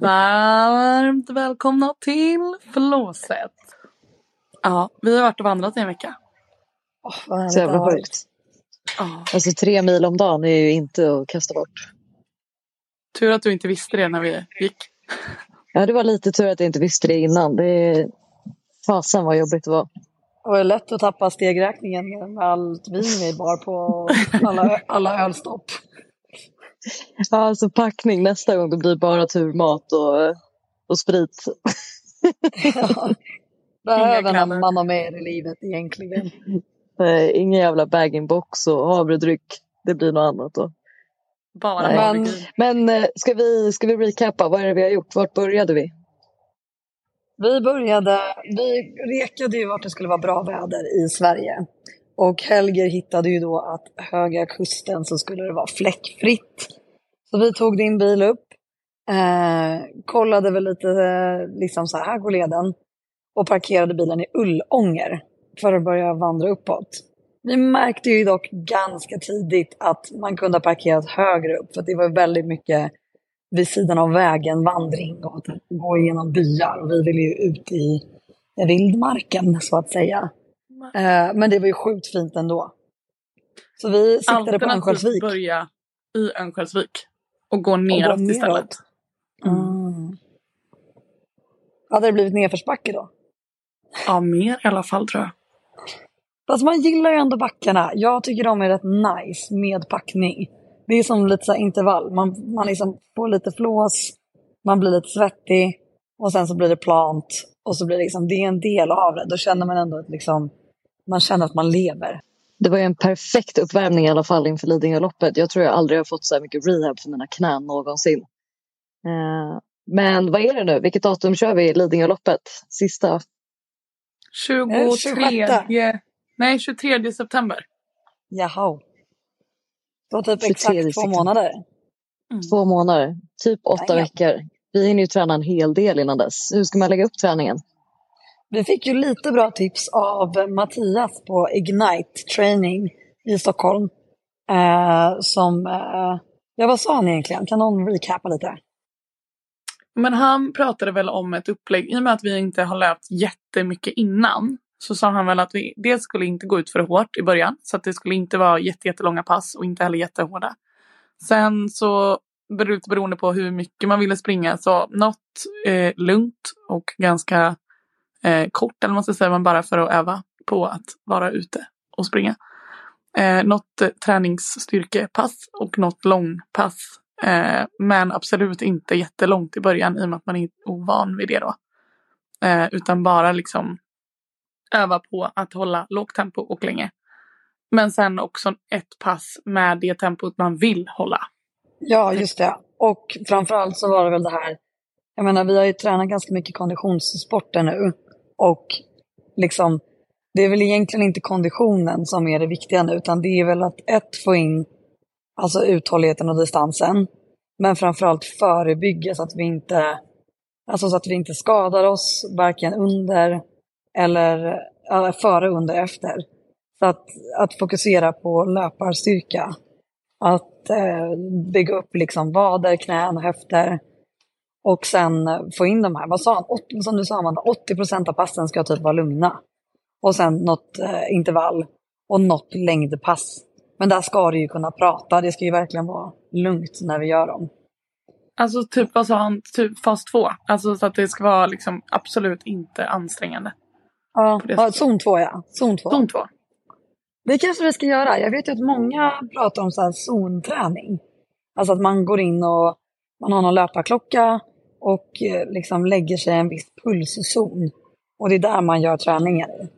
Varmt välkomna till Flåset. Ja, vi har varit och vandrat i en vecka. Oh, vad Så jävla sjukt. Ja. Alltså tre mil om dagen är ju inte att kasta bort. Tur att du inte visste det när vi gick. Ja, det var lite tur att jag inte visste det innan. Det är... Fasen vad jobbigt det var. Det är lätt att tappa stegräkningen med allt vin vi bar på alla, alla ölstopp. Ja, alltså packning nästa gång det blir bara turmat och, och sprit. Ja. Behöver man ha med i livet egentligen. Eh, Ingen jävla bag-in-box och havredryck. Det blir något annat då. Bara Nej. men... Men- Men eh, ska vi, ska vi recappa? Vad är det vi har gjort? Vart började vi? Vi började, vi rekade ju vart det skulle vara bra väder i Sverige. Och Helger hittade ju då att Höga Kusten så skulle det vara fläckfritt. Så vi tog din bil upp, eh, kollade väl lite, eh, liksom så här, går leden. Och parkerade bilen i Ullånger för att börja vandra uppåt. Vi märkte ju dock ganska tidigt att man kunde ha parkerat högre upp för det var väldigt mycket vid sidan av vägen, vandring och att gå igenom byar. Och vi ville ju ut i vildmarken så att säga. Eh, men det var ju sjukt fint ändå. Så vi siktade på Alternativt Örnsköldsvik. börja i Örnsköldsvik. Och gå neråt neråt. istället. Mm. Hade det blivit nedförsbacke då? Ja, mer i alla fall tror jag. Fast man gillar ju ändå backarna. Jag tycker de är rätt nice med packning. Det är som lite så intervall. Man, man liksom får lite flås, man blir lite svettig och sen så blir det plant. Och så blir det liksom, det är en del av det. Då känner man ändå att liksom, man känner att man lever. Det var ju en perfekt uppvärmning i alla fall inför Lidingöloppet. Jag tror jag aldrig har fått så här mycket rehab för mina knän någonsin. Eh, men vad är det nu? Vilket datum kör vi i Lidingöloppet? Sista? 23... 26. Nej, 23 september. Jaha. Då typ 23 exakt två september. månader. Mm. Två månader, typ åtta Damn. veckor. Vi hinner ju träna en hel del innan dess. Hur ska man lägga upp träningen? Vi fick ju lite bra tips av Mattias på Ignite Training i Stockholm. Eh, som, eh, ja vad sa han egentligen? Kan någon recapa lite? Men han pratade väl om ett upplägg. I och med att vi inte har löpt jättemycket innan. Så sa han väl att vi dels skulle inte gå ut för hårt i början. Så att det skulle inte vara jätte, jättelånga pass och inte heller jättehårda. Sen så beror det beroende på hur mycket man ville springa. Så något eh, lugnt och ganska eh, kort. Eller vad man ska säga. Men bara för att öva på att vara ute och springa. Eh, något eh, träningsstyrkepass och något långpass. Eh, men absolut inte jättelångt i början i och med att man är ovan vid det då. Eh, utan bara liksom öva på att hålla lågt tempo och länge. Men sen också ett pass med det tempot man vill hålla. Ja, just det. Och framförallt så var det väl det här, jag menar vi har ju tränat ganska mycket konditionssporter nu. Och liksom, det är väl egentligen inte konditionen som är det viktiga nu, utan det är väl att ett, få in alltså uthålligheten och distansen. Men framförallt förebygga så att vi inte, alltså så att vi inte skadar oss, varken under eller före, under, efter. Så att, att fokusera på löparstyrka. Att eh, bygga upp liksom vader, knän, höfter. Och sen få in de här, vad sa han, 80, som du sa Amanda, 80% av passen ska typ vara lugna. Och sen något eh, intervall och något längdpass. Men där ska du ju kunna prata, det ska ju verkligen vara lugnt när vi gör dem. Alltså typ vad sa han, typ fas två. Alltså så att det ska vara liksom absolut inte ansträngande. Ja, ja zon 2 ja. Zon 2. Zon två. Det kanske vi ska göra. Jag vet ju att många pratar om så här zonträning. Alltså att man går in och man har någon löparklocka och eh, liksom lägger sig i en viss pulszon. Och det är där man gör träningen i.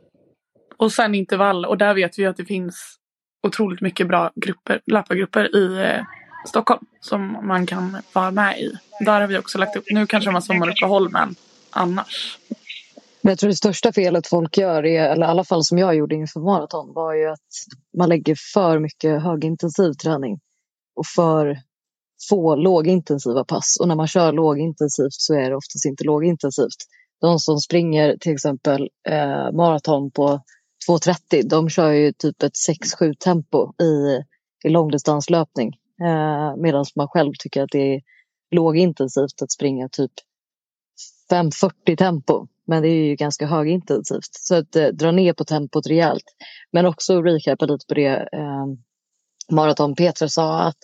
Och sen intervall. Och där vet vi att det finns otroligt mycket bra grupper, löpargrupper i eh, Stockholm. Som man kan vara med i. Där har vi också lagt upp. Nu kanske har sommaruppehåll men annars. Men jag tror det största felet folk gör, är, eller i alla fall som jag gjorde inför maraton, var ju att man lägger för mycket högintensiv träning och för få lågintensiva pass. Och när man kör lågintensivt så är det oftast inte lågintensivt. De som springer till exempel eh, maraton på 2.30, de kör ju typ ett 6-7 tempo i, i långdistanslöpning. Eh, Medan man själv tycker att det är lågintensivt att springa typ 5.40 tempo. Men det är ju ganska högintensivt. Så att eh, dra ner på tempot rejält. Men också recapa lite på det eh, Maraton Petra sa att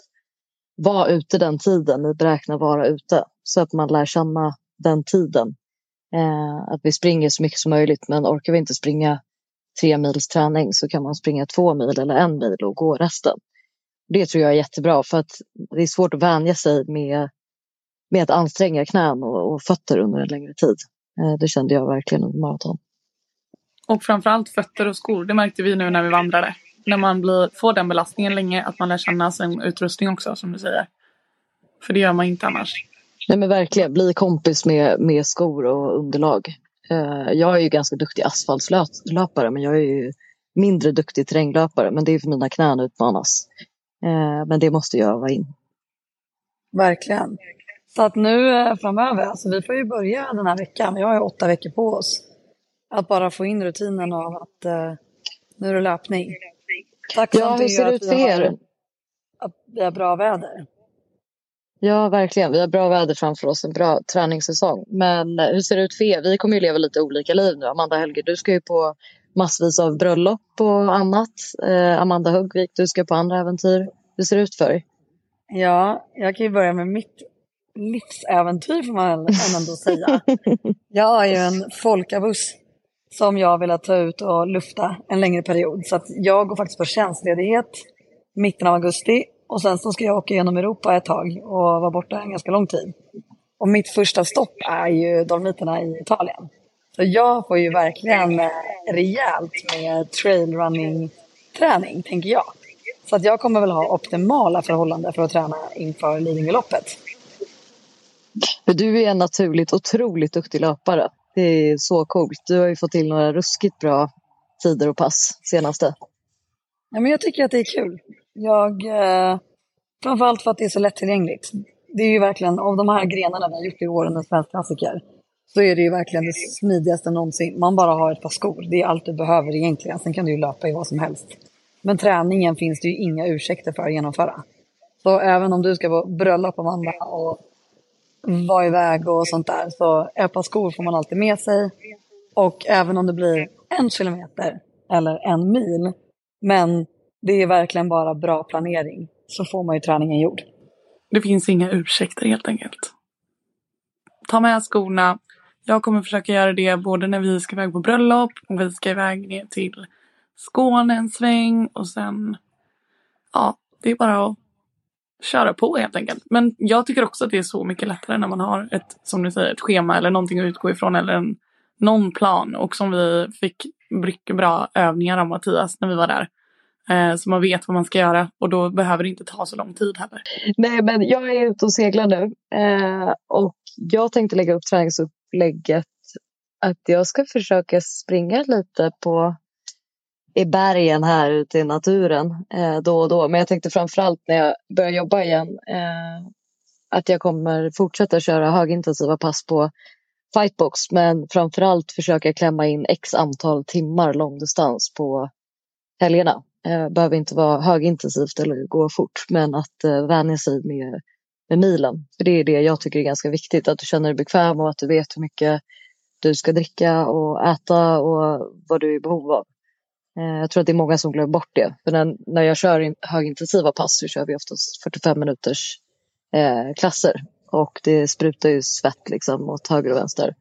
var ute den tiden ni beräknar vara ute. Så att man lär känna den tiden. Eh, att vi springer så mycket som möjligt men orkar vi inte springa tre mils träning så kan man springa två mil eller en mil och gå resten. Det tror jag är jättebra för att det är svårt att vänja sig med, med att anstränga knän och, och fötter under en längre tid. Eh, det kände jag verkligen under maraton. Och framförallt fötter och skor, det märkte vi nu när vi vandrade. När man blir, får den belastningen länge, att man lär känna sin utrustning också som du säger. För det gör man inte annars. Nej men verkligen, bli kompis med, med skor och underlag. Uh, jag är ju ganska duktig asfaltslöpare men jag är ju mindre duktig terränglöpare. Men det är för mina knän utmanas. Uh, men det måste jag öva in. Verkligen. Så att nu eh, framöver, alltså vi får ju börja den här veckan, vi har ju åtta veckor på oss. Att bara få in rutinen av att uh, nu är det löpning. Tacksamt ja, hur ser det ut för er? Att vi har bra väder. Ja, verkligen. Vi har bra väder framför oss, en bra träningssäsong. Men hur ser det ut för er? Vi kommer ju leva lite olika liv nu. Amanda Helge, du ska ju på massvis av bröllop och annat. Eh, Amanda Huggvik, du ska på andra äventyr. Hur ser det ut för dig? Ja, jag kan ju börja med mitt livsäventyr får man ändå säga. jag har ju en folkabuss som jag vill ta ut och lufta en längre period. Så att jag går faktiskt på tjänstledighet mitten av augusti och sen så ska jag åka genom Europa ett tag och vara borta en ganska lång tid. Och mitt första stopp är ju Dolomiterna i Italien. Så jag får ju verkligen eh, rejält med trailrunning-träning, tänker jag. Så att jag kommer väl ha optimala förhållanden för att träna inför Lidingöloppet. Du är en naturligt otroligt duktig löpare. Det är så coolt. Du har ju fått till några ruskigt bra tider och pass senaste. Ja, men jag tycker att det är kul. Jag, eh, framförallt för att det är så lättillgängligt. Det är ju verkligen, av de här grenarna vi har gjort i åren, en svensk klassiker, så är det ju verkligen det smidigaste någonsin. Man bara har ett par skor, det är allt du behöver egentligen. Sen kan du ju löpa i vad som helst. Men träningen finns det ju inga ursäkter för att genomföra. Så även om du ska på bröllop Amanda och vara iväg och sånt där, så ett par skor får man alltid med sig. Och även om det blir en kilometer eller en mil, men det är verkligen bara bra planering. Så får man ju träningen gjord. Det finns inga ursäkter helt enkelt. Ta med skorna. Jag kommer försöka göra det både när vi ska iväg på bröllop och vi ska iväg ner till Skåne en sväng och sen ja, det är bara att köra på helt enkelt. Men jag tycker också att det är så mycket lättare när man har ett, som du säger, ett schema eller någonting att utgå ifrån eller en, någon plan och som vi fick mycket bra övningar av Mattias när vi var där. Eh, så man vet vad man ska göra och då behöver det inte ta så lång tid heller. Nej, men jag är ute och seglar nu eh, och jag tänkte lägga upp träningsupplägget att jag ska försöka springa lite på i bergen här ute i naturen eh, då och då. Men jag tänkte framförallt när jag börjar jobba igen eh, att jag kommer fortsätta köra högintensiva pass på fightbox men framförallt försöka klämma in x antal timmar långdistans på helgerna. Eh, behöver inte vara högintensivt eller gå fort, men att eh, vänja sig med, med milen. För det är det jag tycker är ganska viktigt, att du känner dig bekväm och att du vet hur mycket du ska dricka och äta och vad du är i behov av. Eh, jag tror att det är många som glömmer bort det. För när, när jag kör högintensiva pass så kör vi oftast 45 minuters eh, klasser. Och det sprutar ju svett liksom åt höger och vänster.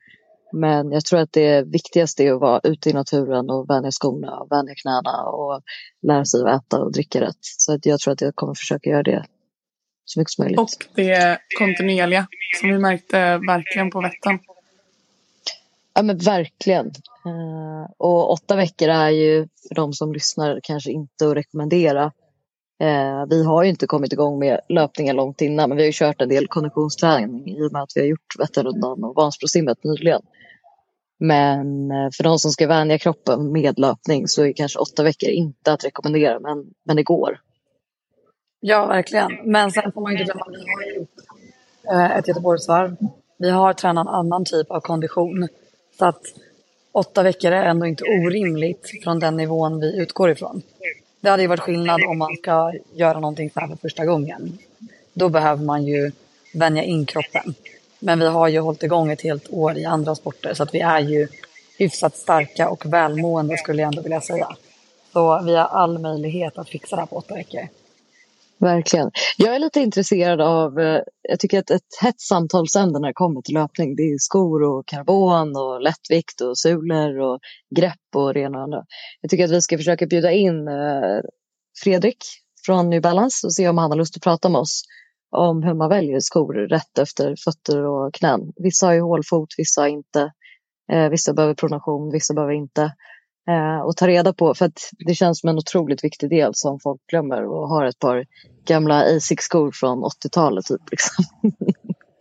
Men jag tror att det viktigaste är att vara ute i naturen och vänja skorna och vänja knäna och lära sig att äta och dricka rätt. Så att jag tror att jag kommer försöka göra det så mycket som möjligt. Och det kontinuerliga som vi märkte verkligen på Vättern. Ja men verkligen. Eh, och åtta veckor är ju för de som lyssnar kanske inte att rekommendera. Eh, vi har ju inte kommit igång med löpningen långt innan men vi har ju kört en del konditionsträning i och med att vi har gjort Vätternrundan och Vansbrosimmet nyligen. Men eh, för de som ska vänja kroppen med löpning så är kanske åtta veckor inte att rekommendera, men, men det går. Ja, verkligen. Men sen får man inte glömma att vi har gjort ett Göteborgsvarv. Vi har tränat en annan typ av kondition. Så att åtta veckor är ändå inte orimligt från den nivån vi utgår ifrån. Det hade ju varit skillnad om man ska göra någonting så här för första gången. Då behöver man ju vänja in kroppen. Men vi har ju hållit igång ett helt år i andra sporter så att vi är ju hyfsat starka och välmående skulle jag ändå vilja säga. Så vi har all möjlighet att fixa det här på åtta veckor. Verkligen. Jag är lite intresserad av, eh, jag tycker att ett hett samtalsämne när det kommer till löpning, det är skor och karbon och lättvikt och sulor och grepp och det ena och andra. Jag tycker att vi ska försöka bjuda in eh, Fredrik från New Balance och se om han har lust att prata med oss om hur man väljer skor rätt efter fötter och knän. Vissa har ju hålfot, vissa har inte. Eh, vissa behöver pronation, vissa behöver inte. Eh, och ta reda på, för att det känns som en otroligt viktig del som folk glömmer och har ett par gamla Asics-skor från 80-talet. Typ, liksom.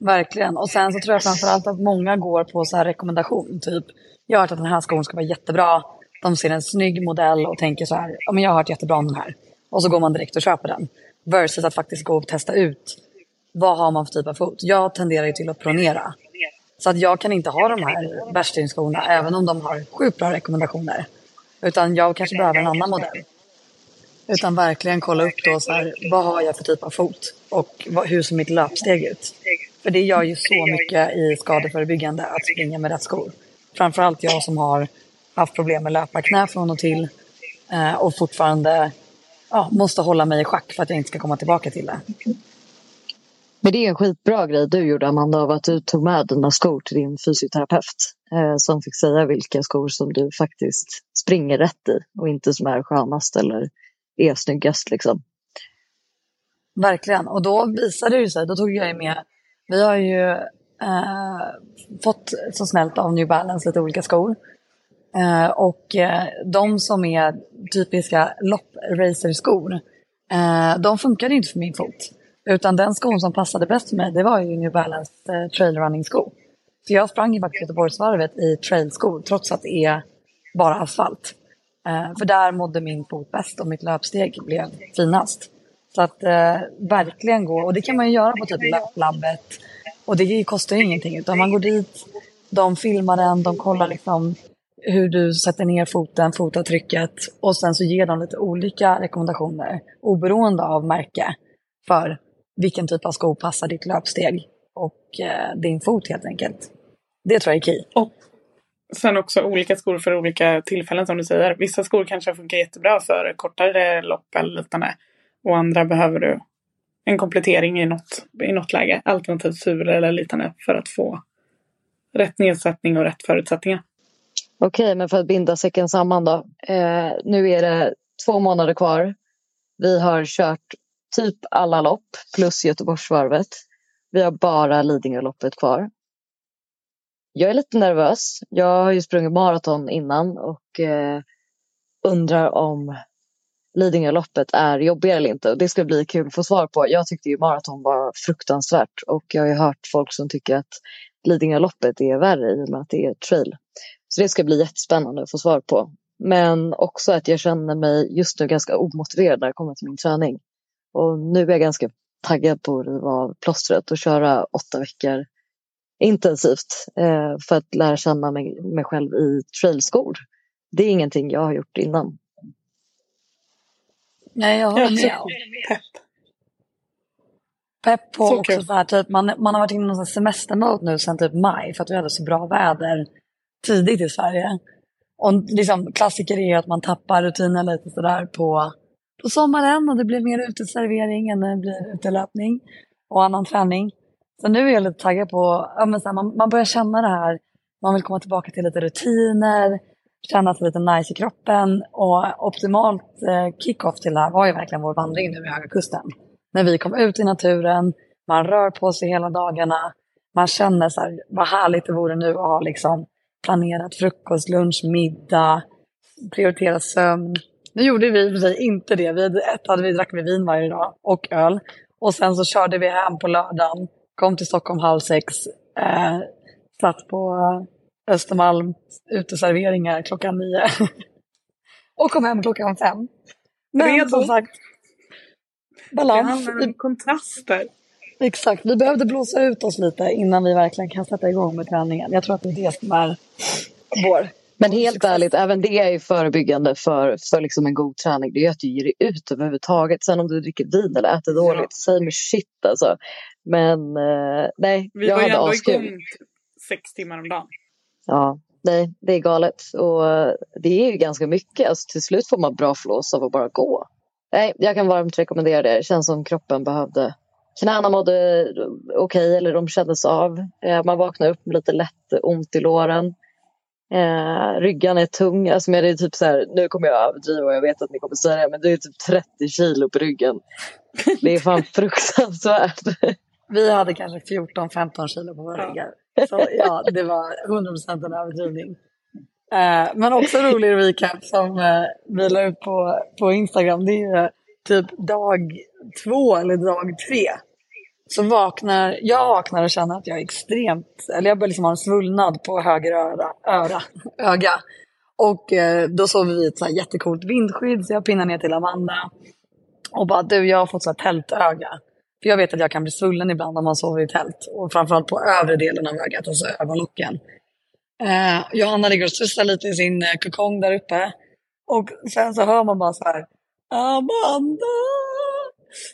Verkligen. Och sen så tror jag framförallt att många går på så här rekommendation. Typ, jag har hört att den här skon ska vara jättebra. De ser en snygg modell och tänker så här, ja men jag har hört jättebra om den här. Och så går man direkt och köper den. Versus att faktiskt gå och testa ut, vad har man för typ av fot? Jag tenderar ju till att pronera. Så att jag kan inte ha de här bärstenskorna även om de har sjukt bra rekommendationer. Utan jag kanske behöver en annan modell. Utan verkligen kolla upp då så här, vad har jag för typ av fot och vad, hur ser mitt löpsteg ut? För det gör ju så mycket i skadeförebyggande att springa med rätt skor. Framförallt jag som har haft problem med löparknä från och till eh, och fortfarande ja, måste hålla mig i schack för att jag inte ska komma tillbaka till det. Men det är en skitbra grej du gjorde Amanda av att du tog med dina skor till din fysioterapeut eh, som fick säga vilka skor som du faktiskt springer rätt i och inte som är skönast eller är snyggast. Liksom. Verkligen, och då visade det sig, då tog jag ju med, vi har ju eh, fått så snällt av New Balance lite olika skor. Eh, och eh, de som är typiska lopp-racerskor, eh, de funkade inte för min fot. Utan den skon som passade bäst för mig, det var ju New Balance eh, trailrunning-sko. Så jag sprang ju faktiskt Göteborgsvarvet i trailskor, trots att det är bara asfalt. Eh, för där mådde min fot bäst och mitt löpsteg blev finast. Så att eh, verkligen gå, och det kan man ju göra på typ löplabbet. Och det kostar ju ingenting, utan man går dit, de filmar den, de kollar liksom hur du sätter ner foten, fotavtrycket och sen så ger de lite olika rekommendationer oberoende av märke för vilken typ av sko passar ditt löpsteg och eh, din fot helt enkelt. Det tror jag är key. Och sen också olika skor för olika tillfällen som du säger. Vissa skor kanske funkar jättebra för kortare lopp eller liknande. Och andra behöver du en komplettering i något, i något läge. Alternativt sulor eller liknande för att få rätt nedsättning och rätt förutsättningar. Okej, men för att binda säcken samman då. Eh, nu är det två månader kvar. Vi har kört typ alla lopp plus Göteborgsvarvet. Vi har bara Lidingöloppet kvar jag är lite nervös. Jag har ju sprungit maraton innan och eh, undrar om Lidingöloppet är jobbigare eller inte. det ska bli kul att få svar på. Jag tyckte ju maraton var fruktansvärt och jag har ju hört folk som tycker att Lidingöloppet är värre i och med att det är trail. Så det ska bli jättespännande att få svar på. Men också att jag känner mig just nu ganska omotiverad när det kommer till min träning. Och nu är jag ganska taggad på att riva av plåstret och köra åtta veckor intensivt eh, för att lära känna mig, mig själv i trailskor. Det är ingenting jag har gjort innan. Nej, jag håller med. Pepp. Pepp på så också här, typ, man, man har varit inne i någon semestermode nu sedan typ maj för att vi hade så bra väder tidigt i Sverige. Och liksom, klassiker är att man tappar rutinen lite sådär på, på sommaren och det blir mer uteservering än det blir utelöpning och annan träning. Så nu är jag lite taggad på, ja, men så här, man, man börjar känna det här, man vill komma tillbaka till lite rutiner, känna sig lite nice i kroppen och optimalt eh, kick-off till det här var ju verkligen vår vandring nu i Höga Kusten. När vi kom ut i naturen, man rör på sig hela dagarna, man känner så här, vad härligt det vore nu att ha liksom planerat frukost, lunch, middag, prioritera sömn. Nu gjorde vi i och för sig inte det. Vi ett hade vi drack vi vin varje dag och öl. Och sen så körde vi hem på lördagen kom till Stockholm halv sex, eh, satt på Östermalm, uteserveringar klockan nio. och kom hem klockan fem. Men Redo. som sagt, balans. Det om kontraster. Exakt, vi behövde blåsa ut oss lite innan vi verkligen kan sätta igång med träningen. Jag tror att det är det som är vår Men helt ärligt, även det är ju förebyggande för, för liksom en god träning. Det är att du ger dig ut överhuvudtaget. Sen om du dricker vin eller äter dåligt, ja. same shit alltså. Men eh, nej, Vi jag var ju hade ändå askul. igång sex timmar om dagen. Ja, nej, det är galet. Och eh, det är ju ganska mycket. Alltså, till slut får man bra flås av att bara gå. Nej, jag kan varmt rekommendera det. Det känns som kroppen behövde. Knäna mådde okej, eller de kändes av. Eh, Man vaknade upp med lite lätt ont i låren. Eh, ryggen är tung. Alltså, men det är typ så här, nu kommer jag överdriva och jag vet att ni kommer säga det, men det är typ 30 kilo på ryggen. Det är fan fruktansvärt. Vi hade kanske 14-15 kilo på våra ryggar. Så ja, det var 100% en överdrivning. Eh, men också en rolig recap som eh, vi la ut på, på Instagram. Det är ju typ dag två eller dag tre. Så vaknar, jag vaknar och känner att jag är extremt, eller jag börjar liksom ha en svullnad på höger öra, öra öga. Och eh, då sover vi i ett så här jättecoolt vindskydd så jag pinnar ner till Amanda. Och bara du, jag har fått så här tältöga. För jag vet att jag kan bli svullen ibland om man sover i tält. Och framförallt på övre delen av ögat, alltså ögonlocken. Eh, Johanna ligger och studsar lite i sin eh, kokong där uppe. Och sen så hör man bara så här. Amanda!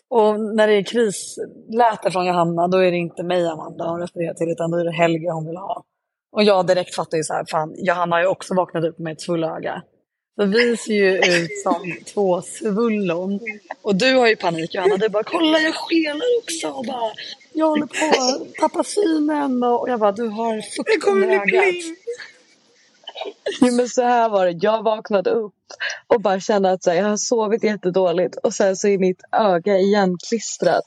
Och när det är krisläte från Johanna, då är det inte mig Amanda hon refererar till, utan då är det Helge hon vill ha. Och jag direkt fattar ju så här, fan, Johanna har ju också vaknat upp med ett svulöga. Så vi ser ju ut som två svullon. Och du har ju panik Johanna, du bara kolla jag skelar också. Och bara, jag håller på att tappa synen. Och jag bara, du har fukt under bli ögat. Jo, men så här var det. Jag vaknade upp och bara kände att så här, jag har sovit jättedåligt och sen så är mitt öga igenklistrat.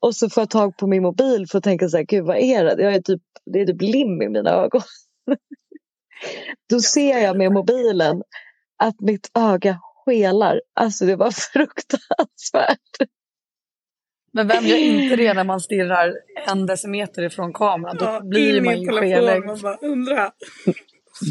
Och så får jag tag på min mobil för att tänka så här, gud vad är det? Jag är typ, det är typ lim i mina ögon. Då ser jag med mobilen att mitt öga skelar. Alltså det var fruktansvärt. Men vem gör inte det när man stirrar en decimeter ifrån kameran? Då Ja, blir man ju skelögd.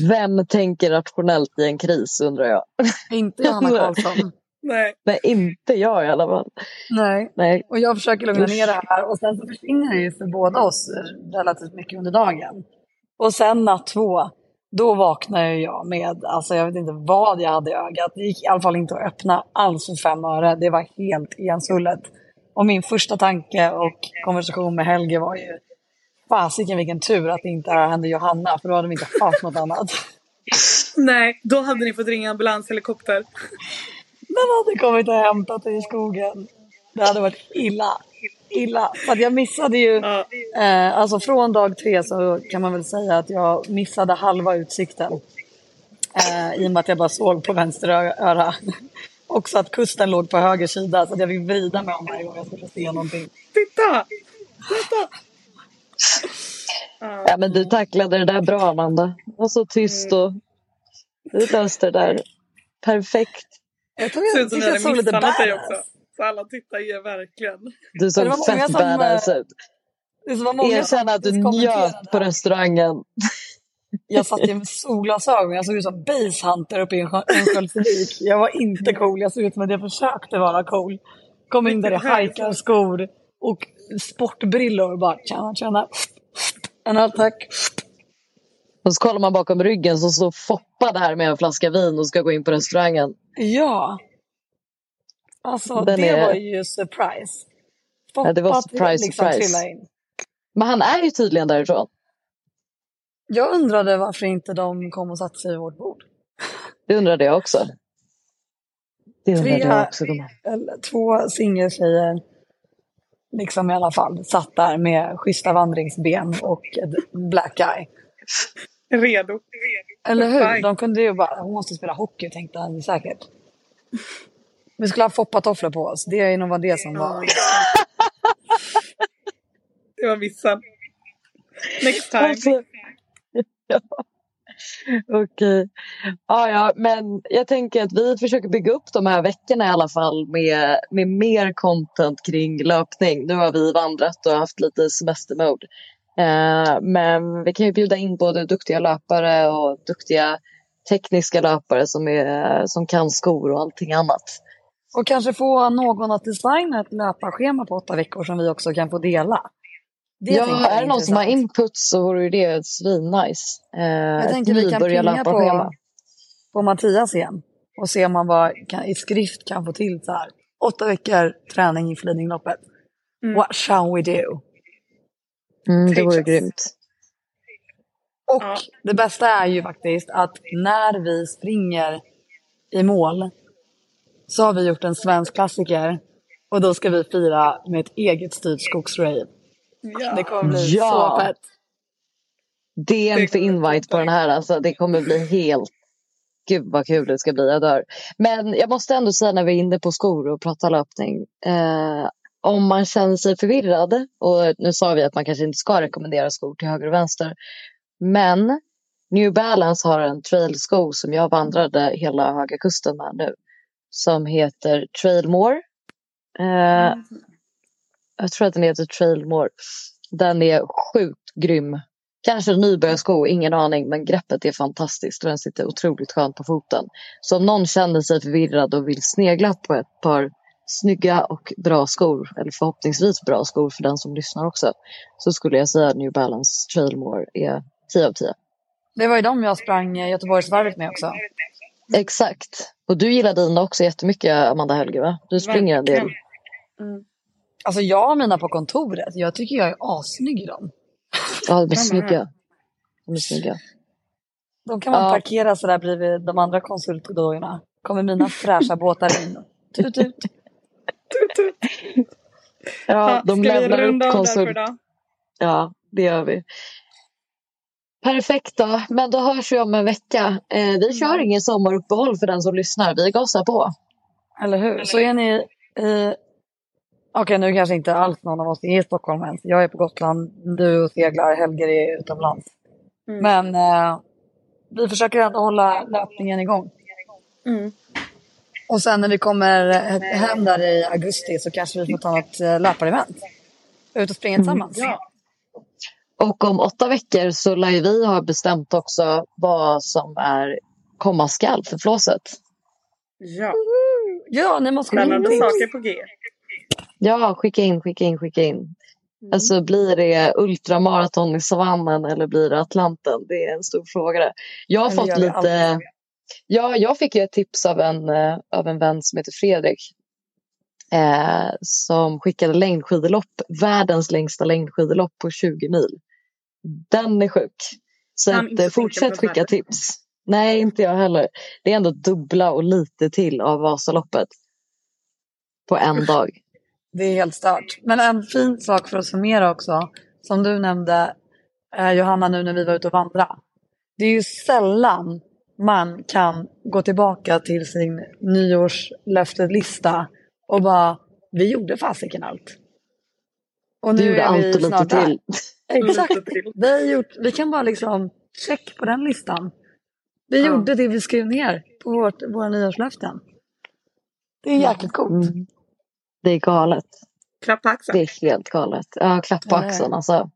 Vem tänker rationellt i en kris undrar jag. Inte Johanna Karlsson. Nej. Nej, inte jag i alla fall. Nej. Nej. Och jag försöker lugna ner det här och sen så försvinner det ju för båda oss relativt mycket under dagen. Och sen natt två, då vaknar ju jag med, alltså jag vet inte vad jag hade i ögat. Det gick i alla fall inte att öppna alls för fem öre. Det var helt igensvullet. Och min första tanke och konversation med Helge var ju, fasiken vilken tur att det inte hände Johanna, för då hade vi inte haft något annat. Nej, då hade ni fått ringa ambulanshelikopter. Den hade kommit och hämtat dig i skogen. Det hade varit illa. Illa. För att jag missade ju, Ja. eh, alltså från dag tre så kan man väl säga att jag missade halva utsikten. Eh, I och med att jag bara såg på vänster öra. Också att kusten låg på höger sida så att jag fick vrida mig om varje gång jag skulle se någonting. Titta! Titta! Ja. Men du tacklade det där bra, Amanda. Du var så tyst och du löste det där perfekt. Jag tror jag ni jag såg lite badass. också. Så alla tittar ju verkligen. Du såg det var många fett som, eh, badass ut. Erkänn att du njöt på restaurangen. Jag satt ju med solglasögon. Jag såg ut som basehunter uppe i en Örnsköldsvik. Jag var inte cool. Jag såg ut som att jag försökte vara cool. Kom in där i hajkarskor och sportbrillor. Bara tjena, tjena. En öl tack. Och så kollar man bakom ryggen så står Foppa där med en flaska vin och ska gå in på restaurangen. Ja. Alltså Den det är- var ju surprise. Ja, det var Foppa surprise, liksom surprise. in. Men han är ju tydligen därifrån. Jag undrade varför inte de kom och satte sig vid vårt bord. Det undrade jag också. Det undrade Tre- jag också. två singeltjejer, liksom i alla fall, satt där med schyssta vandringsben och black eye. Redo. Eller hur? De kunde ju bara, hon måste spela hockey tänkte han säkert. Vi skulle ha foppatofflor på oss, det är nog var det som var. Det var missen. Next time. Ja. Okej. Ja, ja, men jag tänker att vi försöker bygga upp de här veckorna i alla fall med, med mer content kring löpning. Nu har vi vandrat och haft lite semestermode. Eh, men vi kan ju bjuda in både duktiga löpare och duktiga tekniska löpare som, är, som kan skor och allting annat. Och kanske få någon att designa ett löparschema på åtta veckor som vi också kan få dela. Det ja, är det någon som har input så vore ju det svinnice. Eh, Jag tänker vi kan pinga på, på Mattias igen och se om man bara kan, i skrift kan få till så här. Åtta veckor träning inför Lidingöloppet. Mm. What shall we do? Mm, det vore grymt. Och Ja. det bästa är ju faktiskt att när vi springer i mål så har vi gjort en svensk klassiker och då ska vi fira med ett eget styrt skogsrave. Det kommer bli Ja. så fett. DM för invite på den här. Alltså, det kommer bli helt... Gud vad kul det ska bli. Jag dör. Men jag måste ändå säga när vi är inne på skor och pratar löpning. Eh, om man känner sig förvirrad. Och nu sa vi att man kanske inte ska rekommendera skor till höger och vänster. Men New Balance har en trailsko som jag vandrade hela Höga Kusten med nu. Som heter Trailmore. Eh, jag tror att den heter Trailmore. Den är sjukt grym. Kanske en nybörjarsko, ingen aning, men greppet är fantastiskt och den sitter otroligt skönt på foten. Så om någon känner sig förvirrad och vill snegla på ett par snygga och bra skor, eller förhoppningsvis bra skor för den som lyssnar också, så skulle jag säga att New Balance Trailmore är 10 av 10. Det var ju de jag sprang Göteborgsvarvet med också. Exakt. Och du gillar dina också jättemycket, Amanda Helge, va? Du springer en del. Mm. Alltså jag har mina på kontoret. Jag tycker jag är assnygg i dem. Ja, de är snygga. De är snygga. De kan man Ja. parkera sådär bredvid de andra konsultdojorna. Kommer mina fräscha båtar in. Tut, tut. Ja, de ska vi lämnar runda upp konsult... Ja, det gör vi. Perfekt då, men då hörs vi om en vecka. Eh, vi kör ingen sommaruppehåll för den som lyssnar. Vi gasar på. Eller hur? Så är ni i... Okej, nu kanske inte alls någon av oss är i Stockholm än. Jag är på Gotland, du seglar, Helger är utomlands. Mm. Men eh, vi försöker ändå hålla löpningen igång. Mm. Och sen när vi kommer he- hem där i augusti så kanske vi får ta något eh, löparevent. Ut och springa tillsammans. Ja. Och om åtta veckor så lär vi ha bestämt också vad som är komma skall för flåset. ja. Ja, ni måste Spännande saker på G. Ja, skicka in, skicka in, skicka in. Mm. Alltså blir det ultramaraton i savannen eller blir det Atlanten? Det är en stor fråga. där. Jag har fått lite... Ja, jag fick ju ett tips av en, eh, av en vän som heter Fredrik. Eh, som skickade längdskidlopp, världens längsta längdskidlopp på 20 mil. Den är sjuk. Så att, eh, fortsätt skicka världen. tips. Nej, inte jag heller. Det är ändå dubbla och lite till av Vasaloppet. På en dag. Det är helt stört. Men en fin sak för att summera också, som du nämnde eh, Johanna nu när vi var ute och vandrade. Det är ju sällan man kan gå tillbaka till sin nyårslöfteslista och bara, vi gjorde fasiken allt. Och Du gjorde är allt och lite till. Exakt. Vi, har gjort, vi kan bara liksom check på den listan. Vi Ja. gjorde det vi skrev ner på vårt, våra nyårslöften. Det är jäkligt coolt. Mm. Det är galet. Klapp på axeln. Det är helt galet. Ja, klapp på axeln alltså.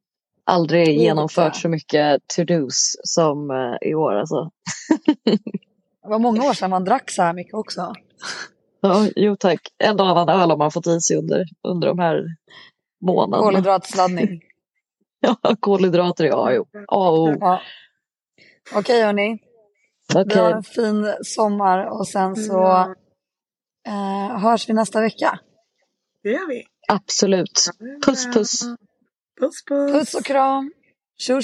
Aldrig genomfört så mycket to-dos som eh, i år alltså. Det var många år sedan man drack så här mycket också. Ja, jo tack. En och annan öl har man fått i sig under, under de här månaderna. Kolhydratsladdning. Ja, kolhydrater är A, och O. Ja. Okej hörni, vi Okej, har en fin sommar och sen så Ja. eh, hörs vi nästa vecka. Det gör vi. absolut. Puss puss. Puss puss. Puss och kram. Tjo.